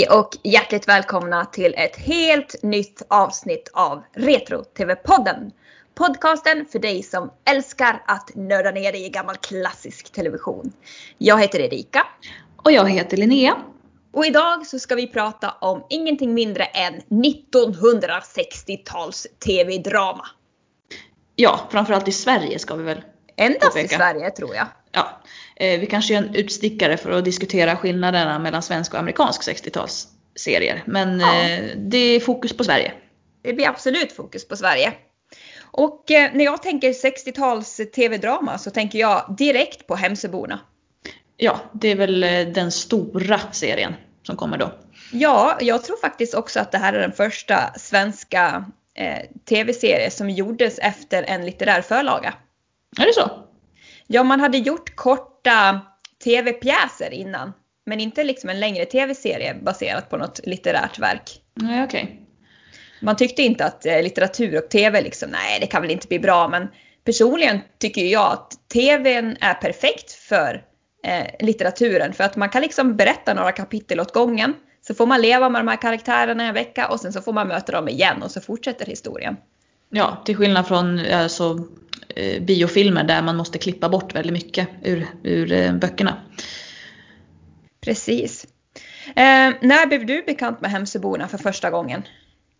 Hej och hjärtligt välkomna till ett helt nytt avsnitt av Retro-TV-podden. Podcasten för dig som älskar att nörda ner dig i gammal klassisk television. Jag heter Erika. Och jag heter Linnea. Och idag så ska vi prata om ingenting mindre än 1960-tals TV-drama. Ja, framförallt i Sverige ska vi väl Endast i Sverige tror jag. Ja, eh, vi kanske gör en utstickare för att diskutera skillnaderna mellan svensk och amerikansk 60-talsserier. Men ja. eh, det är fokus på Sverige. Det blir absolut fokus på Sverige. Och eh, när jag tänker 60-tals TV-drama så tänker jag direkt på Hemsöborna. Ja, det är väl den stora serien som kommer då. Ja, jag tror faktiskt också att det här är den första svenska eh, TV-serie som gjordes efter en litterär förlaga. Är det så? Ja, man hade gjort korta tv-pjäser innan. Men inte liksom en längre tv-serie baserat på något litterärt verk. Nej, okej. Okay. Man tyckte inte att eh, litteratur och tv liksom, nej det kan väl inte bli bra. Men personligen tycker jag att tvn är perfekt för eh, litteraturen. För att man kan liksom berätta några kapitel åt gången. Så får man leva med de här karaktärerna en vecka och sen så får man möta dem igen och så fortsätter historien. Ja, till skillnad från alltså, eh, biofilmer där man måste klippa bort väldigt mycket ur, ur eh, böckerna. Precis. Eh, när blev du bekant med Hemsöborna för första gången?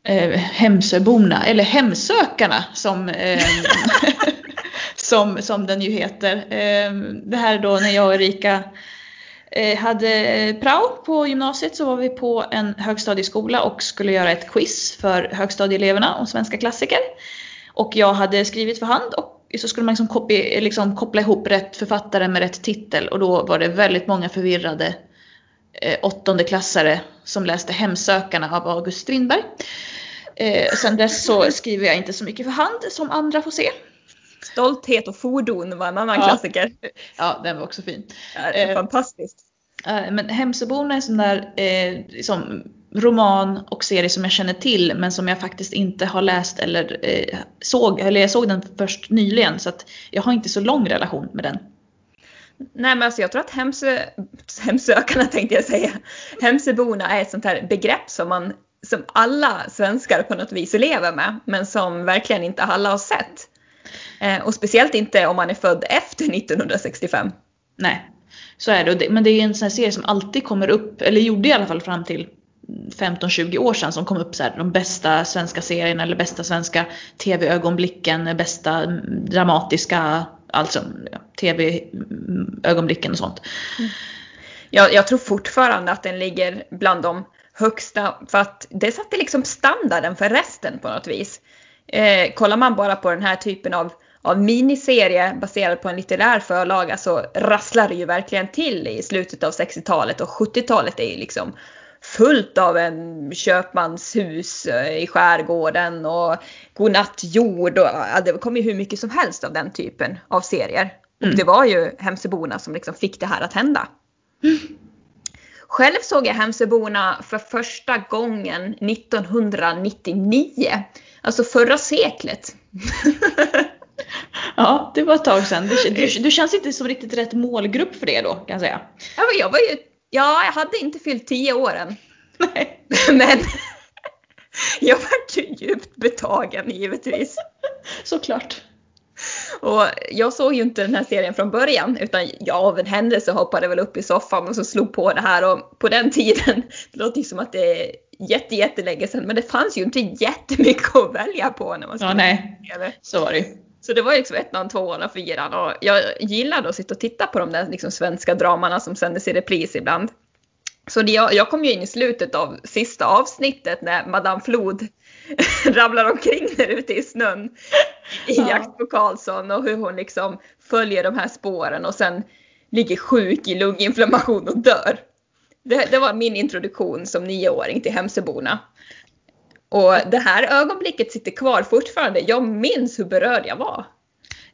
Eh, Hemsöborna, eller Hemsökarna som, eh, som, som den ju heter. Eh, det här då när jag och Erika eh, hade prao på gymnasiet så var vi på en högstadieskola och skulle göra ett quiz för högstadieeleverna om svenska klassiker. Och jag hade skrivit för hand och så skulle man liksom, kopi, liksom koppla ihop rätt författare med rätt titel och då var det väldigt många förvirrade eh, åttondeklassare som läste Hemsökarna av August Strindberg. Eh, sen dess så skriver jag inte så mycket för hand som andra får se. Stolthet och fordon var en annan ja. klassiker. Ja, den var också fin. Ja, eh, fantastiskt. Eh, men Hemsöborna är en sån där eh, liksom, roman och serie som jag känner till men som jag faktiskt inte har läst eller eh, såg, eller jag såg den först nyligen så att jag har inte så lång relation med den. Nej men alltså jag tror att hemsö, hemsökarna tänkte jag säga, hemsöborna är ett sånt här begrepp som man som alla svenskar på något vis lever med men som verkligen inte alla har sett. Eh, och speciellt inte om man är född efter 1965. Nej, så är det. Men det är en sån här serie som alltid kommer upp, eller gjorde i alla fall fram till 15-20 år sedan som kom upp så här, de bästa svenska serierna eller bästa svenska tv-ögonblicken, bästa mm, dramatiska, alltså ja, tv-ögonblicken och sånt. Mm. Jag, jag tror fortfarande att den ligger bland de högsta, för att det satte liksom standarden för resten på något vis. Eh, kollar man bara på den här typen av, av miniserie baserad på en litterär förlaga så rasslar det ju verkligen till i slutet av 60-talet och 70-talet är ju liksom fullt av en köpmanshus eh, i skärgården och godnatt jord och ja, det kom ju hur mycket som helst av den typen av serier. Mm. Och det var ju Hemsöborna som liksom fick det här att hända. Mm. Själv såg jag Hemsöborna för första gången 1999. Alltså förra seklet. ja, det var ett tag sedan. Du, du, du, känns inte som riktigt rätt målgrupp för det då kan jag säga. Ja, jag var ju, ja, jag hade inte fyllt 10 år än. Nej. Men jag var ju djupt betagen givetvis. Såklart. Och jag såg ju inte den här serien från början utan jag av en händelse hoppade väl upp i soffan och så slog på det här och på den tiden, det låter ju som att det är jätte, jättelänge sedan men det fanns ju inte jättemycket att välja på när man skulle Ja nej, så var det Så det var liksom ettan, tvåan och fyran och jag gillade att sitta och titta på de där liksom svenska dramarna som sändes i repris ibland. Så jag, jag kom ju in i slutet av sista avsnittet när Madame Flod ramlar omkring där ute i snön i ja. jakt på Karlsson och hur hon liksom följer de här spåren och sen ligger sjuk i lunginflammation och dör. Det, det var min introduktion som nioåring till Hemsöborna. Och det här ögonblicket sitter kvar fortfarande. Jag minns hur berörd jag var.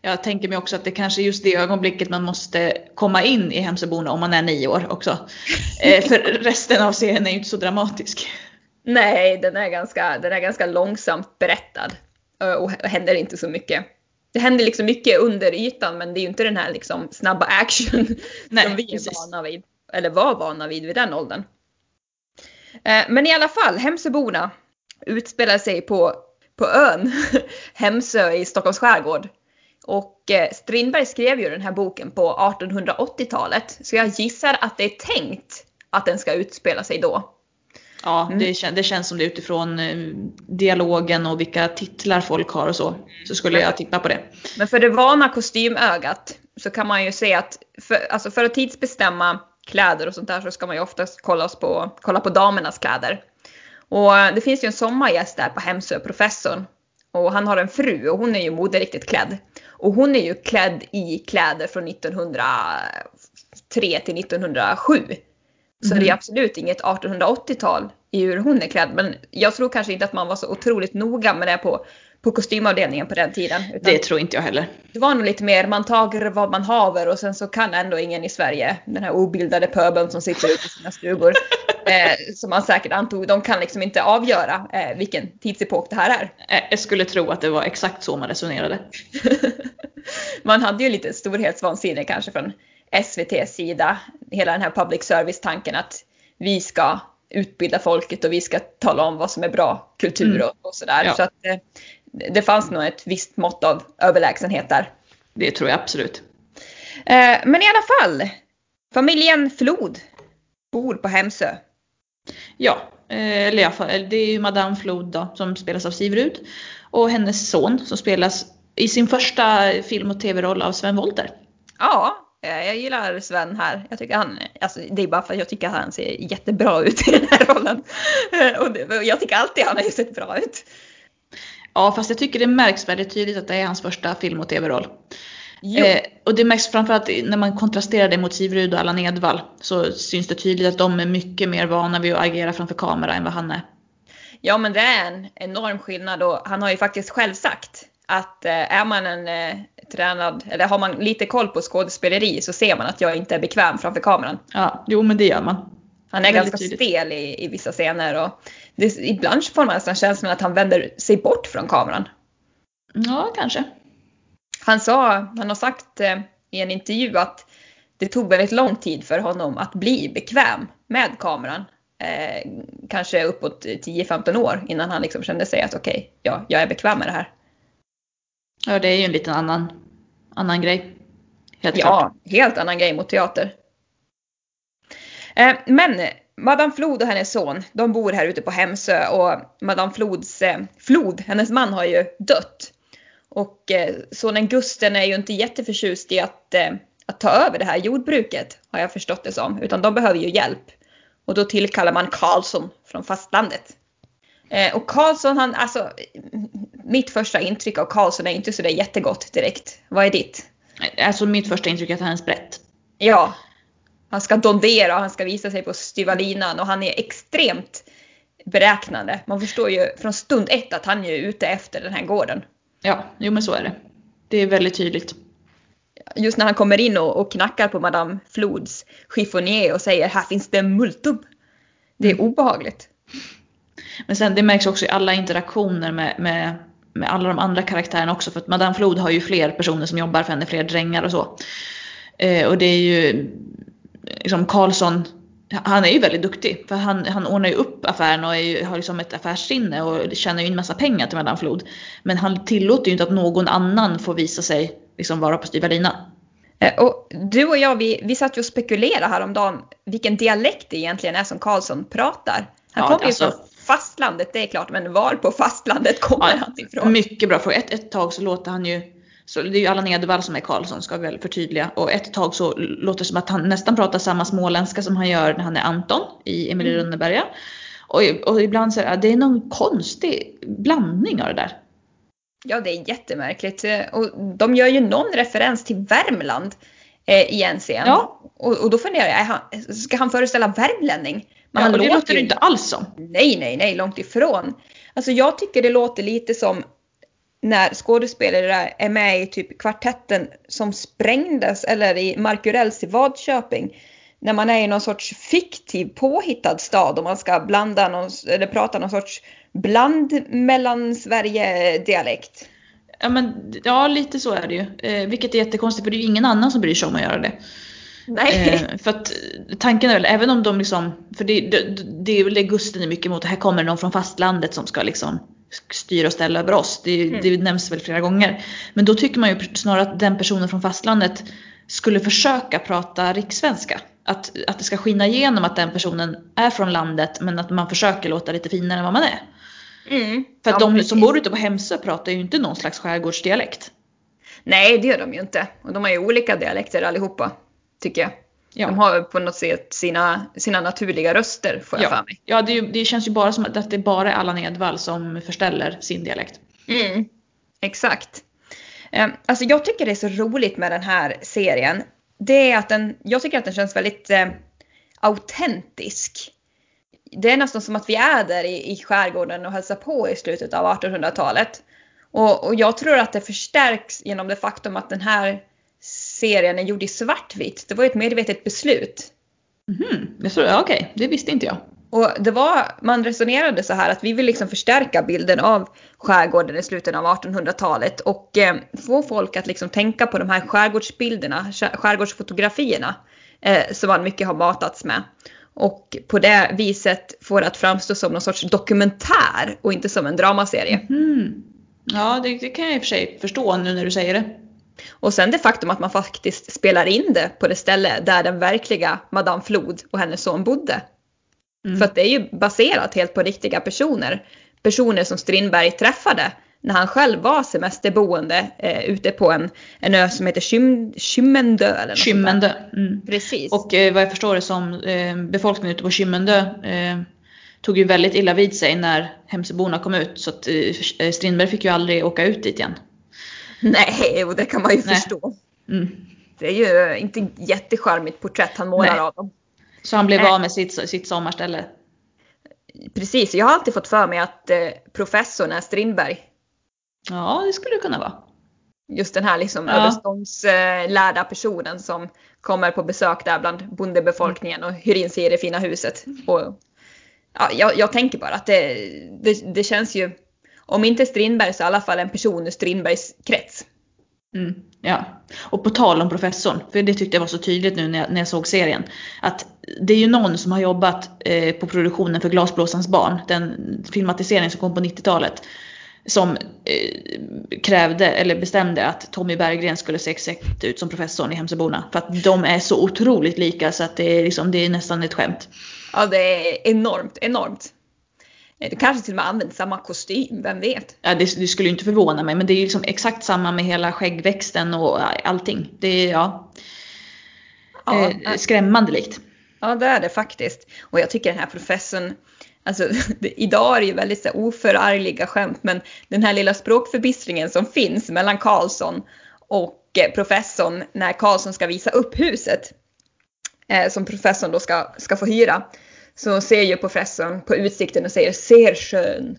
Jag tänker mig också att det kanske är just det ögonblicket man måste komma in i Hemsöborna om man är nio år också. Eh, för resten av serien är ju inte så dramatisk. Nej, den är ganska, den är ganska långsamt berättad och händer inte så mycket. Det händer liksom mycket under ytan men det är ju inte den här liksom snabba action Nej, som vi är vana vid. Eller var vana vid vid den åldern. Eh, men i alla fall, Hemsöborna utspelar sig på, på ön Hemsö i Stockholms skärgård. Och eh, Strindberg skrev ju den här boken på 1880-talet, så jag gissar att det är tänkt att den ska utspela sig då. Ja, mm. det, det, känns som det utifrån eh, dialogen och vilka titlar folk har och så. Så skulle jag tippa på det. Men för det vana kostymögat så kan man ju se att för, alltså för att tidsbestämma kläder och sånt där så ska man ju oftast kolla på, kolla på damernas kläder. Och det finns ju en sommargäst där på Hemsö, professorn. Och han har en fru och hon är ju moderiktigt klädd. Och hon är ju klädd i kläder från 1903 till 1907. Så mm. det är absolut inget 1880-tal i hur hon är klädd. Men jag tror kanske inte att man var så otroligt noga med det på, på kostymavdelningen på den tiden. det tror inte jag heller. Det var nog lite mer, man tager vad man haver och sen så kan ändå ingen i Sverige, den här obildade pöbeln som sitter ute i sina stugor, eh, som man säkert antog, de kan liksom inte avgöra eh, vilken tidsepok det här är. Eh, jag skulle tro att det var exakt så man resonerade. man hade ju lite storhetsvansinne kanske från SVTs sida, hela den här public service-tanken att vi ska utbilda folket och vi ska tala om vad som är bra kultur mm. och, och sådär. Ja. Så att det, det fanns nog ett visst mått av överlägsenhet där. Det tror jag absolut. Eh, men i alla fall, familjen Flod bor på Hemsö. Ja, eh, eller ja, det är ju Madame Flod då, som spelas av Sivrud och hennes son som spelas i sin första film och tv-roll av Sven Wollter. Ja, Eh, jag gillar Sven här. Jag tycker han, alltså det är bara för att jag tycker att han ser jättebra ut i den här rollen. Eh, och, jag tycker alltid han har sett bra ut. Ja, fast jag tycker det märks väldigt tydligt att det är hans första film och tv-roll. Eh, och det märks framförallt när man kontrasterar det mot Sivrud och Allan Edwall så syns det tydligt att de är mycket mer vana vid att agera framför kamera än vad han är. Ja men det är en enorm skillnad och han har ju faktiskt själv sagt att eh, är man en eh, tränad, eller har man lite koll på skådespeleri så ser man att jag inte är bekväm framför kameran. Ja, jo men det gör man. Han är ganska tydligt. stel i, i vissa scener och det, ibland får man nästan känslan att han vänder sig bort från kameran. Ja, kanske. Han sa, han har sagt eh, i en intervju att det tog väldigt lång tid för honom att bli bekväm med kameran. Eh, kanske uppåt 10-15 år innan han liksom kände sig att okej, okay, ja, jag är bekväm med det här. Ja, det är ju en liten annan, annan grej. Helt ja, klart. helt annan grej mot teater. Eh, men Madame Flod och hennes son, de bor här ute på Hemsö och Madame Flods, eh, Flod, hennes man har ju dött. Och eh, sonen Gusten är ju inte jätteförtjust i att, att ta över det här jordbruket, har jag förstått det som, utan de behöver ju hjälp. Och då tillkallar man Karlsson från fastlandet. Eh, och Karlsson, han, alltså, mitt första intryck av Karlsson är inte sådär jättegott direkt. Vad är ditt? Alltså mitt första intryck är att han är sprätt. Ja. Han ska dondera och han ska visa sig på styvalinan och han är extremt beräknande. Man förstår ju från stund ett att han är ute efter den här gården. Ja, jo men så är det. Det är väldigt tydligt. Just när han kommer in och, och knackar på Madame Flods chiffonier och säger här finns det multum. Det är mm. obehagligt. Men sen det märks också i alla interaktioner med, med, med alla de andra karaktärerna också. För att Madame Flod har ju fler personer som jobbar för henne, fler drängar och så. Eh, och det är ju liksom Karlsson, han är ju väldigt duktig. För han, han ordnar ju upp affären och ju, har liksom ett affärssinne och tjänar ju in massa pengar till Madame Flod. Men han tillåter ju inte att någon annan får visa sig liksom vara på styva lina. Eh, och du och jag, vi, vi satt ju och spekulerade häromdagen vilken dialekt det egentligen är som Karlsson pratar. Han ja, kommer alltså, ju från fastlandet, det är klart, men var på fastlandet kommer ja, han ifrån? Mycket bra fråga. Ett, ett tag så låter han ju så det är ju Allan Edwall som är Karlsson ska vi väl förtydliga. Och ett tag så låter det som att han nästan pratar samma småländska som han gör när han är Anton i Emilie mm. Rönneberga. Och, och ibland så är det är någon konstig blandning av det där. Ja, det är jättemärkligt. Och de gör ju någon referens till Värmland eh, i en scen. Ja. Och, och då funderar jag, han, ska han föreställa värmlänning? Men ja, och det låter det inte alls som. Nej, nej, nej, långt ifrån. Alltså jag tycker det låter lite som när skådespelare är med i typ kvartetten som sprängdes eller i Markurells i Vadköping. När man är i någon sorts fiktiv påhittad stad och man ska blanda någon, eller prata någon sorts bland mellan Sverige-dialekt. Ja, men, ja, lite så är det ju. Eh, vilket är jättekonstigt för det är ju ingen annan som bryr sig om att göra det. Nej. Eh, för att tanken är väl, även om de liksom, för det, det, det är väl det Gusten är mycket emot, här kommer någon från fastlandet som ska liksom styra och ställa över oss. Det, Mm. det nämns väl flera gånger. Men då tycker man ju snarare att den personen från fastlandet skulle försöka prata rikssvenska. Att, att det ska skina igenom att den personen är från landet men att man försöker låta lite finare än vad man är. Mm. För att Ja, de precis. som bor ute på Hemsö pratar ju inte någon slags skärgårdsdialekt. Nej, det gör de ju inte. Och de har ju olika dialekter allihopa, tycker jag. Ja. De har på något sätt sina, sina naturliga röster, får jag Ja, för mig. ja det, det känns ju bara som att det bara är Allan Edwall som förställer sin dialekt. Mm. Exakt. Eh, Alltså jag tycker det är så roligt med den här serien. Det är att den, jag tycker att den känns väldigt eh, autentisk. Det är nästan som att vi är där i, i skärgården och hälsar på i slutet av 1800-talet. Och, och jag tror att det förstärks genom det faktum att den här serien är gjord i svartvitt. Det var ju ett medvetet beslut. Ja, okej, det visste inte jag. Och det var, man resonerade så här att vi vill liksom förstärka bilden av skärgården i slutet av 1800-talet och eh, få folk att liksom tänka på de här skärgårdsbilderna, skär- skärgårdsfotografierna eh, som man mycket har matats med. Och på det viset få det att framstå som någon sorts dokumentär och inte som en dramaserie. Mm. Ja, det, det kan jag i och för sig förstå nu när du säger det. Och sen det faktum att man faktiskt spelar in det på det ställe där den verkliga Madame Flod och hennes son bodde. Mm. För att det är ju baserat helt på riktiga personer. Personer som Strindberg träffade när han själv var semesterboende eh, ute på en, en ö som heter Kym, Kymmendö. Eller något. Kymmendö. Mm. Precis. Och eh, vad jag förstår det som eh, befolkningen ute på Kymmendö eh, tog ju väldigt illa vid sig när Hemsöborna kom ut så att eh, Strindberg fick ju aldrig åka ut dit igen. Nej, och det kan man ju Nej. förstå. Mm. Det är ju inte jättecharmigt porträtt han målar Nej. av dem. Så han blev Nej. av med sitt, sitt sommarställe. Precis, jag har alltid fått för mig att eh, professorn är Strindberg. Ja, det skulle det kunna vara. Just den här liksom Ja. överståndslärda lärda personen som kommer på besök där bland bondebefolkningen och hyr in sig i det fina huset. Och, ja, jag, jag tänker bara att det, det, det känns ju, om inte Strindberg så i alla fall en person ur Strindbergs krets. Mm, ja. Och på tal om professorn, för det tyckte jag var så tydligt nu när jag, när jag såg serien. Att det är ju någon som har jobbat eh, på produktionen för Glasblåsarens barn, den filmatisering som kom på 90-talet. Som eh, krävde, eller bestämde att Tommy Berggren skulle se exakt ut som professorn i Hemsöborna. För att de är så otroligt lika så att det är, liksom, det är nästan ett skämt. Ja, det är enormt, enormt. Eh, Det kanske till och med använt samma kostym, vem vet? Ja, det, det skulle inte förvåna mig men det är ju liksom exakt samma med hela skäggväxten och allting. Det är ja, Ja, eh, skrämmande likt. Ja, det är det faktiskt. Och jag tycker den här professorn, alltså det, idag är det ju väldigt så här, oförargliga skämt, men den här lilla språkförbistringen som finns mellan Karlsson och eh, professorn när Karlsson ska visa upp huset eh, som professorn då ska, ska få hyra. Så ser ju professorn på utsikten och säger ser sjön.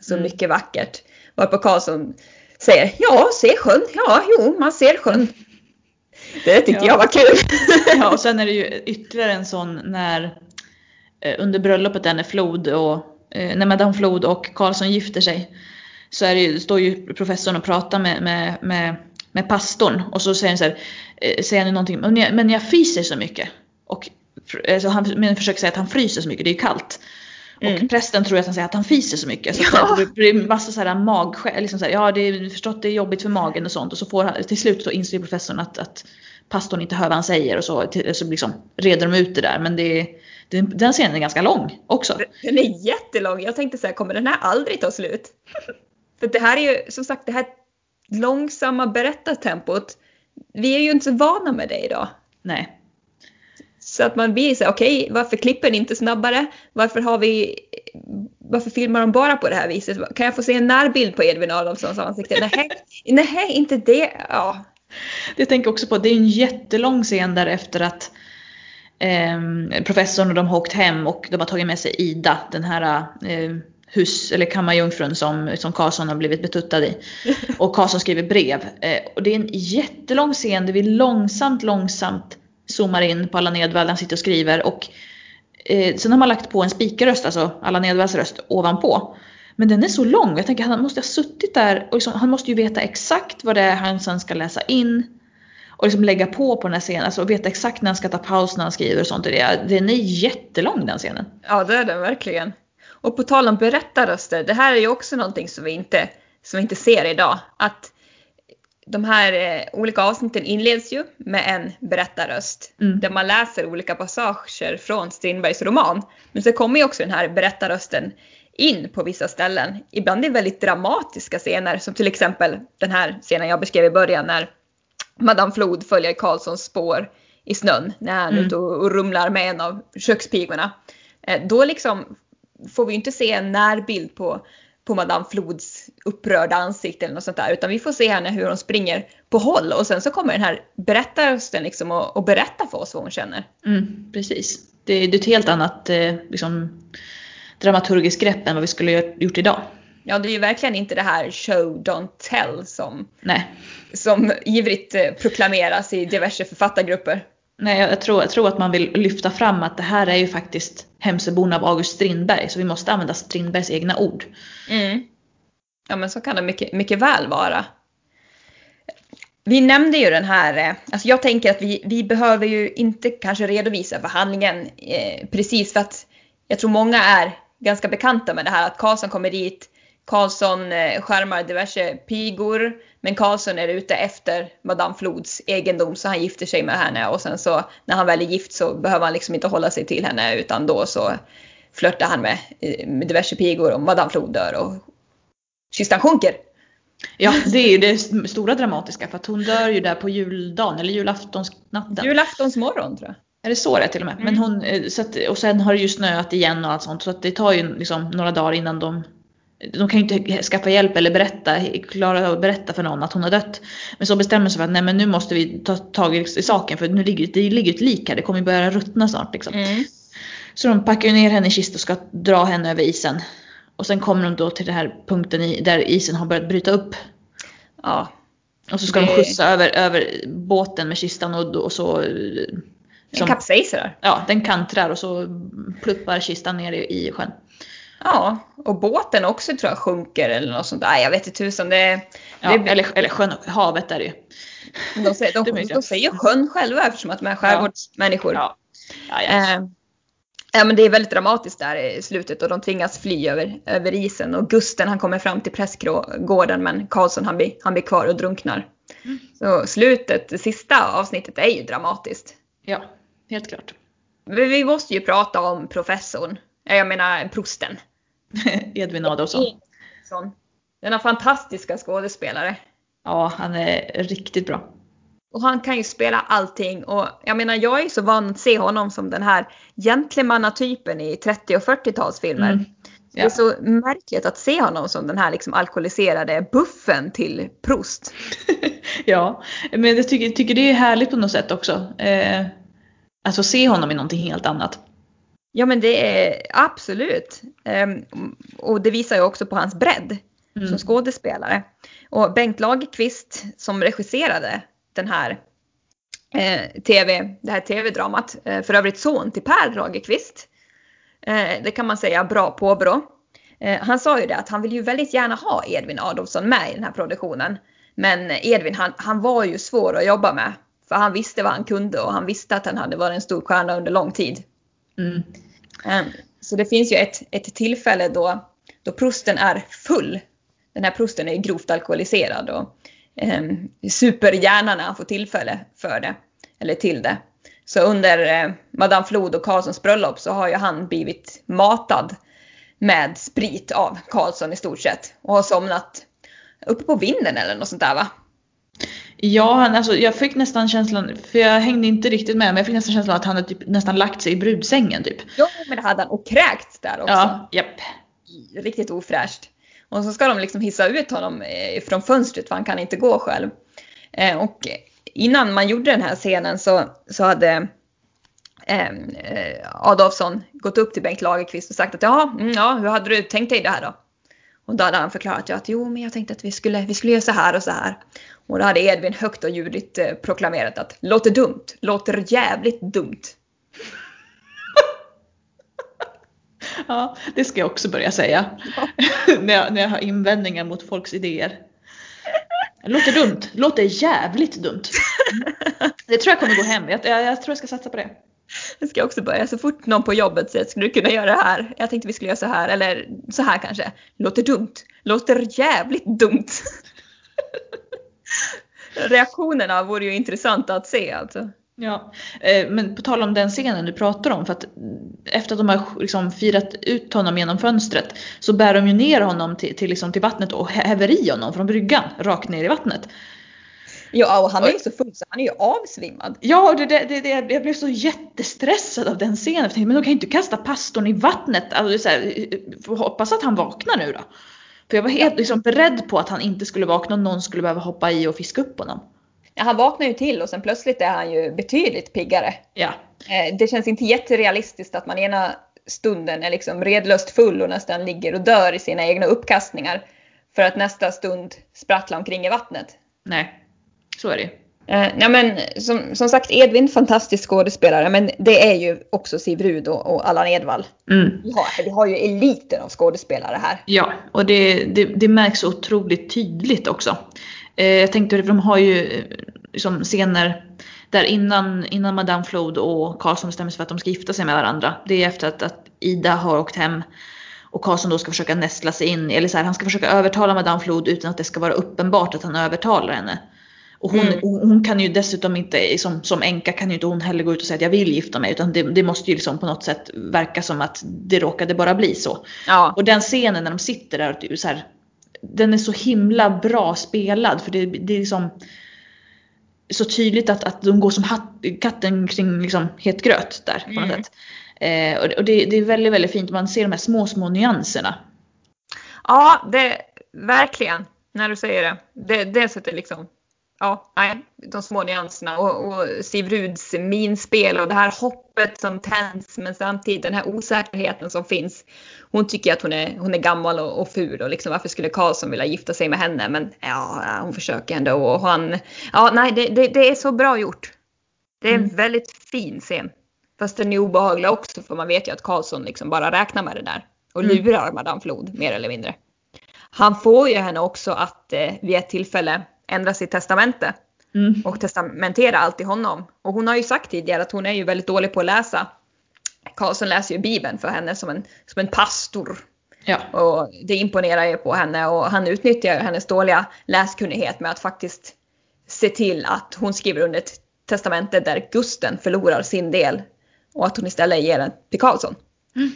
Så Mm. mycket vackert. Varpå Karlsson säger ja, se sjön, ja, jo, man ser sjön. Det tyckte Ja. jag var kul. Ja, och sen är det ju ytterligare en sån när eh, under bröllopet där när Flod och eh, när Madame Flod och Karlsson gifter sig så är det ju, står ju professorn och pratar med, med, med, med pastorn och så säger han så här, eh, säger han någonting, men jag, men jag fryser så mycket. Och eh, så han men försöker säga att han fryser så mycket, det är ju kallt. Mm. Och prästen tror att han säger att han fiser så mycket. Så Ja. det blir massa så här magskäl, liksom så här, ja det är förstått det är jobbigt för magen och sånt. Och så får han, till slut så inser professorn att, att pastorn inte hör vad han säger och så, så liksom reder de ut det där. Men det, det, den scenen är ganska lång också. Den är jättelång. Jag tänkte säga, kommer den här aldrig ta slut? För det här är ju som sagt det här långsamma berättartempot. Vi är ju inte så vana med det idag. Nej. Så att man blir så här, okej, varför klipper ni inte snabbare? Varför har vi, varför filmar de bara på det här viset? Kan jag få se en närbild på Edvin Adolfssons ansikte? Nej, nej, inte det. Ja, Det tänker också på, det är en jättelång scen där efter att ehm, professorn och de har åkt hem och de har tagit med sig Ida, den här eh, hus eller kammarjungfrun som, som Karlsson har blivit betuttad i. Och Karlsson skriver brev. Eh, och det är en jättelång scen där vi långsamt, långsamt zoomar in på Allan Edwall, han sitter och skriver. Och eh, sen har man lagt på en spikerröst, alltså Allan Edwalls röst, ovanpå. Men den är så lång, jag tänker han måste ha suttit där och liksom, han måste ju veta exakt vad det är han sen ska läsa in. och liksom lägga på på den här scenen, alltså och veta exakt när han ska ta paus när han skriver och sånt. Det, den är jättelång den scenen. Ja, det är den verkligen. Och på tal om berättarröster, det här är ju också någonting som vi inte, som vi inte ser idag. Att de här eh, olika avsnitten inleds ju med en berättarröst Mm. där man läser olika passager från Strindbergs roman. Men så kommer ju också den här berättarrösten in på vissa ställen. Ibland i väldigt dramatiska scener som till exempel den här scenen jag beskrev i början när Madame Flod följer Karlssons spår i snön när han är Mm. ute och, och rumlar med en av kökspigorna. Eh, då liksom får vi ju inte se en närbild på, på Madame Flods upprörda ansikte eller något sånt där utan vi får se henne hur hon springer på håll och sen så kommer den här berättarrösten liksom och, och berätta för oss vad hon känner. Mm, precis. Det, det är ett helt annat eh, liksom, dramaturgiskt grepp än vad vi skulle ha gjort idag. Ja, det är ju verkligen inte det här show don't tell som, Nej, som ivrigt eh, proklameras i diverse författargrupper. Nej jag, tror, jag tror att man vill lyfta fram att det här är ju faktiskt Hemsöborna av August Strindberg så vi måste använda Strindbergs egna ord. Mm. Ja men så kan det mycket, mycket väl vara. Vi nämnde ju den här, eh, alltså jag tänker att vi, vi behöver ju inte kanske redovisa förhandlingen eh, precis för att jag tror många är ganska bekanta med det här att Karlsson kommer dit, Karlsson eh, skärmar diverse pigor, men Karlsson är ute efter Madame Flods egendom så han gifter sig med henne och sen så när han väl är gift så behöver han liksom inte hålla sig till henne utan då så flörtar han med, eh, med diverse pigor och Madame Flod dör och kistan sjunker. Ja, det är ju det stora dramatiska för att hon dör ju där på juldagen eller julaftonsnatten. Julaftonsmorgon tror jag. Är det så det är till och med? Men Mm. hon, eh, så att, och sen har det ju snöat igen och allt sånt så att det tar ju liksom några dagar innan de de kan ju inte skaffa hjälp eller berätta, klara av att berätta för någon att hon har dött. Men så bestämmer sig för att nej men nu måste vi ta tag i, saken för nu ligger det ligger ett lik här, det kommer börja ruttna snart liksom. Mm. Så de packar ner henne i kist och ska dra henne över isen. Och sen kommer de då till den här punkten i, där isen har börjat bryta upp. Ja. Och så ska Det- de skjutsa över, över båten med kistan och, och så... Som, kapsejsar. ja, den kantrar och så pluppar kistan ner i, i sjön. Ja, och båten också tror jag sjunker eller något sånt där. Nej, Jag vet inte tusan. Det, Ja, det, eller, eller sjön, havet är det ju. de, säger, de, de, jag. säger sjön själva eftersom att de är skärgårdsmänniskor. Ja. Ja, ja. Eh, ja men det är väldigt dramatiskt där i slutet och de tvingas fly över, över isen och Gusten han kommer fram till prästgården men Karlsson han blir, han blir kvar och drunknar. Mm. Så slutet, det sista avsnittet är ju dramatiskt. ja, helt klart. Men Vi måste ju prata om professorn. Jag menar prosten. Edvin Adolfsson. Denna fantastiska skådespelare. Ja, han är riktigt bra. Och han kan ju spela allting och jag menar jag är så van att se honom som den här gentlemannatypen i 30 och 40-talsfilmer. Mm. Det är Ja. så märkligt att se honom som den här liksom alkoholiserade buffen till Proust. ja, men jag tycker, tycker det är härligt på något sätt också. Eh, alltså se honom i någonting helt annat. Ja men det är absolut. Ehm, och det visar ju också på hans bredd Mm. som skådespelare. Och Bengt Lagerqvist som regisserade den här eh, TV, det här tv-dramat, eh, för övrigt son till Per Lagerqvist. Eh, det kan man säga bra påbrå. Eh, han sa ju det att han vill ju väldigt gärna ha Edvin Adolfsson med i den här produktionen. Men Edvin han, han var ju svår att jobba med. För han visste vad han kunde och han visste att han hade varit en stor stjärna under lång tid. Mm. Ehm, så det finns ju ett, ett tillfälle då, då prosten är full. Den här prosten är grovt alkoholiserad och eh, superhjärnan när han får tillfälle för det. Eller till det. Så under eh, Madame Flod och Karlssons bröllop så har ju han blivit matad med sprit av Karlsson i stort sett. Och har somnat uppe på vinden eller något sånt där va? Ja, han, alltså, jag fick nästan känslan, för jag hängde inte riktigt med, men jag fick nästan känslan att han hade typ, nästan lagt sig i brudsängen typ. Jo men det hade han och kräkts där också. Ja, japp. riktigt ofräscht. Och så ska de liksom hissa ut honom eh, från fönstret för han kan inte gå själv. Eh, Och innan man gjorde den här scenen så, så hade eh, eh, Adolfsson gått upp till Bengt Lagerqvist och sagt att jaha, mm, ja, hur hade du tänkt dig det här då? Och då hade han förklarat ja, att jo, men jag tänkte att vi skulle, vi skulle göra så här och så här. Och då hade Edvin högt och ljudligt eh, proklamerat att låter dumt, låter jävligt dumt. Ja, det ska jag också börja säga. när, jag, när jag har invändningar mot folks idéer. Låter dumt, låter jävligt dumt. Det tror jag kommer gå hem. Jag, jag, jag tror jag ska satsa på det. Jag ska också börja. Så fort någon på jobbet säger skulle du kunna göra det här? Jag tänkte vi skulle göra så här eller så här kanske. Låter dumt. Låter jävligt dumt. Reaktionerna vore ju intressanta att se alltså. Ja, eh, men på tal om den scenen du pratar om, för att efter att de har liksom firat ut honom genom fönstret så bär de ju ner honom till, till, liksom till vattnet och häver i honom från bryggan rakt ner i vattnet. Ja, och han är ju så full så han är ju avsvimmad. Ja, det, det, det, jag blev så jättestressad av den scenen. Jag tänkte, men de kan ju inte kasta pastorn i vattnet. Alltså, så här, hoppas att han vaknar nu då. För jag var helt liksom, beredd på att han inte skulle vakna och någon skulle behöva hoppa i och fiska upp honom. Ja, han vaknar ju till och sen plötsligt är han ju betydligt piggare. Ja. Eh, det känns inte jätterealistiskt att man ena stunden är liksom redlöst full och nästan ligger och dör i sina egna uppkastningar. För att nästa stund sprattla omkring i vattnet. Nej, så är det ju. Eh, ja, men som, som sagt, Edvin, fantastisk skådespelare, men det är ju också Siv Rud och, och Allan Edwall. Mm. Har, vi har ju eliten av skådespelare här. Ja, och det, det, det märks otroligt tydligt också. Eh, jag tänkte, de har ju eh, liksom scener där innan, innan Madame Flod och Karlsson bestämmer sig för att de ska gifta sig med varandra. Det är efter att, att Ida har åkt hem och Karlsson då ska försöka nästla sig in, eller så här, han ska försöka övertala Madame Flod utan att det ska vara uppenbart att han övertalar henne. Och hon, Mm. hon, kan ju dessutom inte, som, som änka kan ju inte hon heller gå ut och säga att jag vill gifta mig. Utan det, det måste ju liksom på något sätt verka som att det råkade bara bli så. Ja, Och den scenen när de sitter där, typ så här, den är så himla bra spelad. För det, det är liksom så tydligt att, att de går som hatt, katten kring liksom het gröt där på något Mm. sätt. Eh, och och det, det är väldigt, väldigt fint. Man ser de här små, små nyanserna. ja det, verkligen. När du säger det. Det, det sätter liksom, ja, nej, de små nyanserna och, och Siv Ruds minspel och det här hoppet som tänds men samtidigt den här osäkerheten som finns. Hon tycker att hon är, hon är gammal och, och ful och liksom varför skulle Karlsson vilja gifta sig med henne? Men ja, hon försöker ändå och han, ja, nej, det, det, det är så bra gjort. Det är en Mm. väldigt fin scen. Fast den är obehaglig också för man vet ju att Karlsson liksom bara räknar med det där. Och Mm. lurar Madame Flod mer eller mindre. Han får ju henne också att eh, vid ett tillfälle ändra sitt testamente Mm. och testamentera allt till honom. Och hon har ju sagt tidigare att hon är ju väldigt dålig på att läsa. Karlsson läser ju Bibeln för henne som en, som en pastor. Ja. Och det imponerar ju på henne och han utnyttjar ju hennes dåliga läskunnighet med att faktiskt se till att hon skriver under ett testamente där Gusten förlorar sin del och att hon istället ger den till Karlsson. Mm.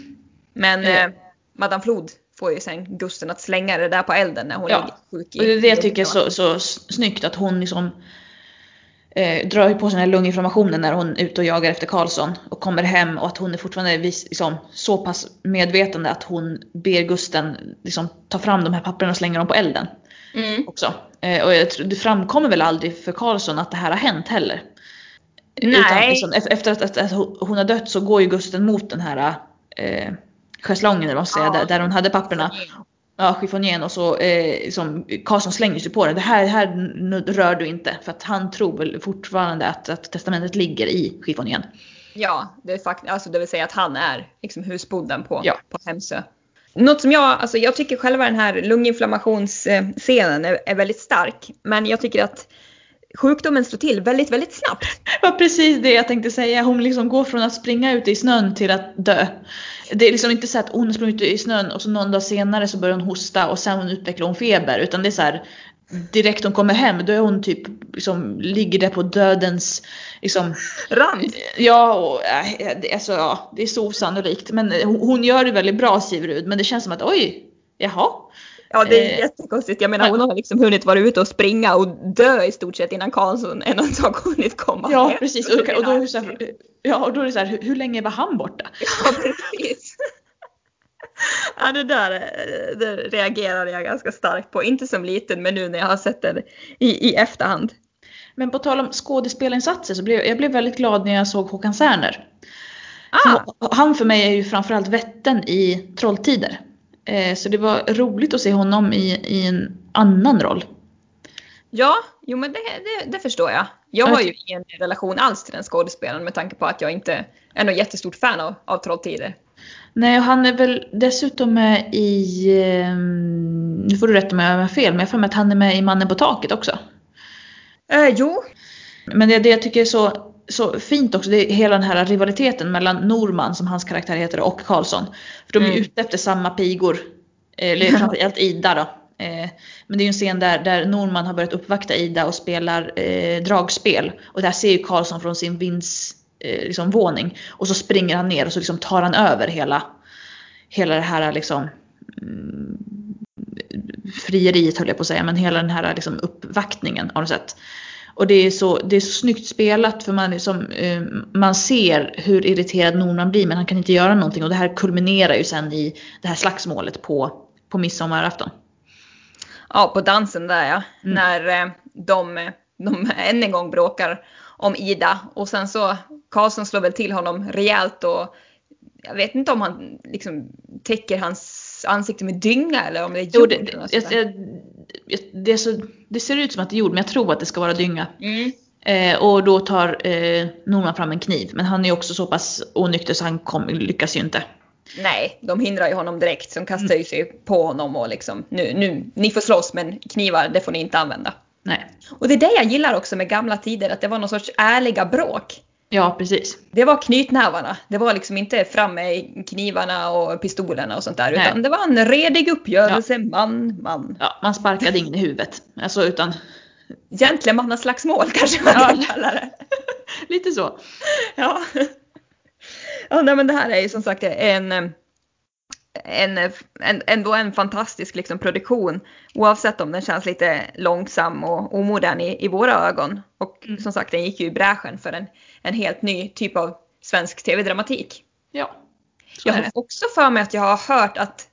Men Eh. eh, Madame Flod får ju sen Gusten att slänga det där på elden när hon Ja. ligger sjuk i Och det är det jag tycker är så, så snyggt att hon liksom eh, drar på sig den här lunginflammationen när hon är ute och jagar efter Karlsson och kommer hem och att hon är fortfarande vis, liksom, så pass medvetande att hon ber Gusten liksom, ta fram de här papperna och slänga dem på elden Mm. också. Eh, och jag tror, det framkommer väl aldrig för Karlsson att det här har hänt heller. Utan, Nej. liksom, ef- efter att, att, att hon har dött så går ju Gusten mot den här eh, schäslongen eller vad man ska säga, där, där hon hade papperna. Ja, chiffonjen och så eh, liksom, Karlsson slänger sig på det. Det här, här n- rör du inte. För att han tror väl fortfarande att, att testamentet ligger i chiffonjen. Ja, det, är fakt- alltså det vill säga att han är liksom husbonden på, Ja. på Hemsö. Något som jag, alltså jag tycker själva den här lunginflammationsscenen är, är väldigt stark. Men jag tycker att sjukdomen slår till väldigt, väldigt snabbt. Det var precis det jag tänkte säga. Hon liksom går från att springa ute i snön till att dö. Det är liksom inte så att hon sprungit ute i snön och så någon dag senare så börjar hon hosta och sen utvecklar hon feber. Utan det är så här direkt hon kommer hem då är hon typ liksom ligger där på dödens liksom Rand. Ja, och, äh, det- alltså, ja, det är så osannolikt. Men hon, hon gör det väldigt bra Sivrud. Men det känns som att oj, jaha. Ja, det är Eh, jättekonstigt. Jag menar hon har liksom hunnit vara ute och springa och dö i stort sett innan Karlsson ens har hunnit komma Ja, hem. precis. Och, och, då, så här, ja, och då är det så här, hur, hur länge var han borta? Ja, precis. Ja, det där det reagerade jag ganska starkt på. Inte som liten, men nu när jag har sett det i, i efterhand. Men på tal om skådespelarinsatser så blev jag blev väldigt glad när jag såg Håkan Särner. Ah, Han för mig är ju framförallt vätten i Trolltider. Eh, Så det var roligt att se honom i, i en annan roll. ja, jo men det, det, det förstår jag. Jag har ju ingen relation alls till den skådespelaren med tanke på att jag inte är något jättestort fan av, av Trolltider. Nej, och han är väl dessutom med i, eh, nu får du rätta mig om jag har fel, men jag för mig att han är med i Mannen på taket också. Eh, jo, Men det, det jag tycker är så, så fint också, det är hela den här rivaliteten mellan Norman, som hans karaktär heter, och Karlsson. För de är Mm. ute efter samma pigor. Eller framförallt Ida då. Eh, Men det är ju en scen där, där Norman har börjat uppvakta Ida och spelar eh, dragspel. Och där ser ju Karlsson från sin vinds eh, liksom, våning. Och så springer han ner och så liksom tar han över hela, hela det här liksom mm, frieriet höll jag på att säga, men hela den här liksom uppvaktningen har du sett. Och det är så, det är så snyggt spelat för man, liksom, man ser hur irriterad Norman blir men han kan inte göra någonting och det här kulminerar ju sen i det här slagsmålet på, på midsommarafton. Ja, på dansen där ja. Mm. När eh, de, de än en gång bråkar om Ida. Och sen så Karlsson slår väl till honom rejält och jag vet inte om han liksom täcker hans ansikte med dynga eller om det är Jo, jord. det, sånt där. jag, jag, det, så, det ser ut som att det är jord men jag tror att det ska vara dynga. Mm. Eh, och då tar eh, Norman fram en kniv men han är också så pass onykter så han kom, lyckas ju inte. Nej, de hindrar ju honom direkt. De kastar ju sig på honom och liksom nu, nu, ni får slåss men knivar det får ni inte använda. Nej. Och det är det jag gillar också med gamla tider, att det var någon sorts ärliga bråk. Ja precis. Det var knytnävarna. Det var liksom inte fram med knivarna och pistolerna och sånt där. Nej. Utan det var en redig uppgörelse, man, man. Ja, man sparkade ingen i huvudet. Alltså utan Gentlemannaslagsmål kanske man Ja. kan kalla det. lite så. Ja. ja nej, men det här är ju som sagt en, en, en, ändå en fantastisk liksom, produktion. Oavsett om den känns lite långsam och omodern i, i våra ögon. Och Mm. som sagt den gick ju i bräschen för en, en helt ny typ av svensk tv-dramatik. Ja. Jag har också för mig att jag har hört att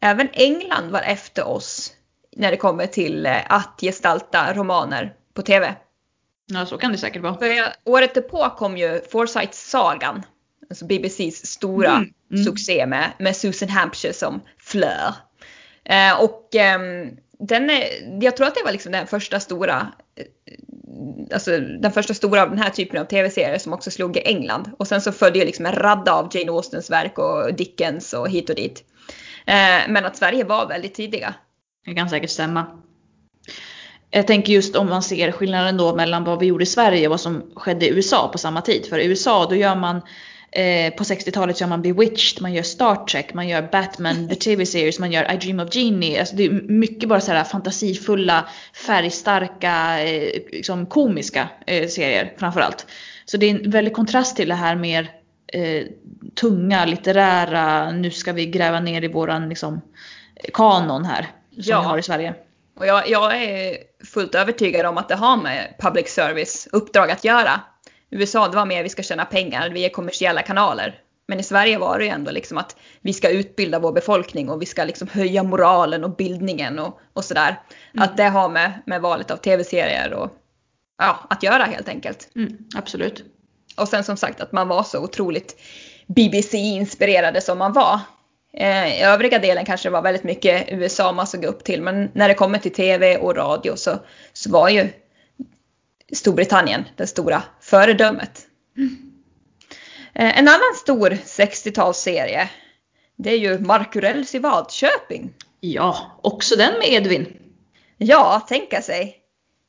även England var efter oss när det kommer till eh, att gestalta romaner på tv. Ja så kan det säkert vara. För året därpå kom ju Forsyth-sagan, alltså BBCs stora Mm, mm. succé med, med Susan Hampshire som Fleur. Eh, och ehm, den är, jag tror att det var liksom den första stora eh, Alltså den första stora av den här typen av tv-serier som också slog i England. Och sen så följde ju liksom en radda av Jane Austens verk och Dickens och hit och dit. Eh, men att Sverige var väldigt tidiga. Det kan säkert stämma. Jag tänker just om man ser skillnaden då mellan vad vi gjorde i Sverige och vad som skedde i USA på samma tid. För i USA då gör man eh, på 60-talet gör man Bewitched, man gör Star Trek, man gör Batman, The TV Series, man gör I Dream of Jeannie. Alltså det är mycket bara så här fantasifulla, färgstarka, eh, liksom komiska eh, serier framförallt. Så det är en väldig kontrast till det här mer eh, tunga, litterära, nu ska vi gräva ner i våran liksom, kanon här. Som Ja. vi har i Sverige. Och jag, jag är fullt övertygad om att det har med public service uppdrag att göra. USA det var mer vi ska tjäna pengar, vi är kommersiella kanaler. Men i Sverige var det ju ändå liksom att vi ska utbilda vår befolkning och vi ska liksom höja moralen och bildningen och, och sådär. Att det har med, med valet av tv-serier och ja, att göra helt enkelt. Mm, absolut. Och sen som sagt att man var så otroligt BBC-inspirerade som man var. Eh, I övriga delen kanske det var väldigt mycket USA man såg upp till men när det kommer till TV och radio så, så var ju Storbritannien det stora föredömet. Eh, en annan stor 60-talsserie det är ju Markurells i Vadköping. Ja, också den med Edvin. Ja, tänka sig.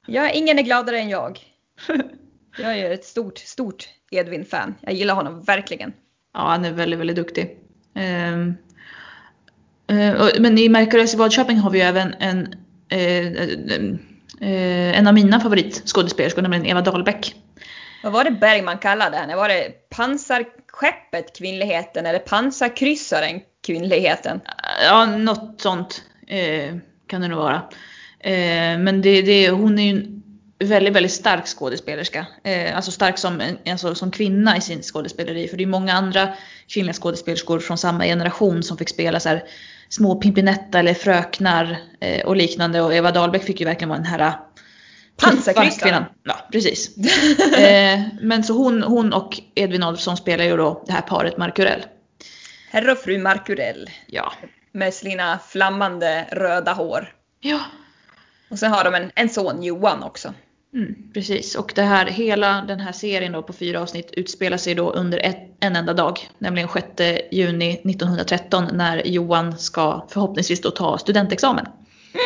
Ja, ingen är gladare än jag. Jag är ett stort, stort Edvin-fan. Jag gillar honom verkligen. Ja, han är väldigt, väldigt duktig. Eh, och- men i Markurells i Vadköping har vi även en, eh, eh, en av mina favoritskådespelerskor, nämligen Eva Dahlbeck. Vad var det Bergman kallade henne? Var det pansarskeppet kvinnligheten eller pansarkryssaren kvinnligheten? Ja, något sånt eh, kan det nog vara. Eh, men det, det, hon är ju en väldigt, väldigt stark skådespelerska. Eh, alltså stark som, alltså, som kvinna i sin skådespeleri. För det är många andra kvinnliga skådespelerskor från samma generation som fick spela så här, små Pimpinetta eller fröknar eh, och liknande. Och Eva Dahlbeck fick ju verkligen vara den här tuffa Pansarkryssaren. kvinnan. Ja, precis. eh, men så hon, hon och Edvin Adolfsson spelar ju då det här paret Markurell. Herr och fru Markurell Ja. med sina flammande röda hår. Ja, Och sen har de en, en son, Johan, också. Mm, precis, och det här, hela den här serien då på fyra avsnitt utspelar sig då under ett, en enda dag. Nämligen 6 juni 1913 när Johan ska förhoppningsvis då ta studentexamen.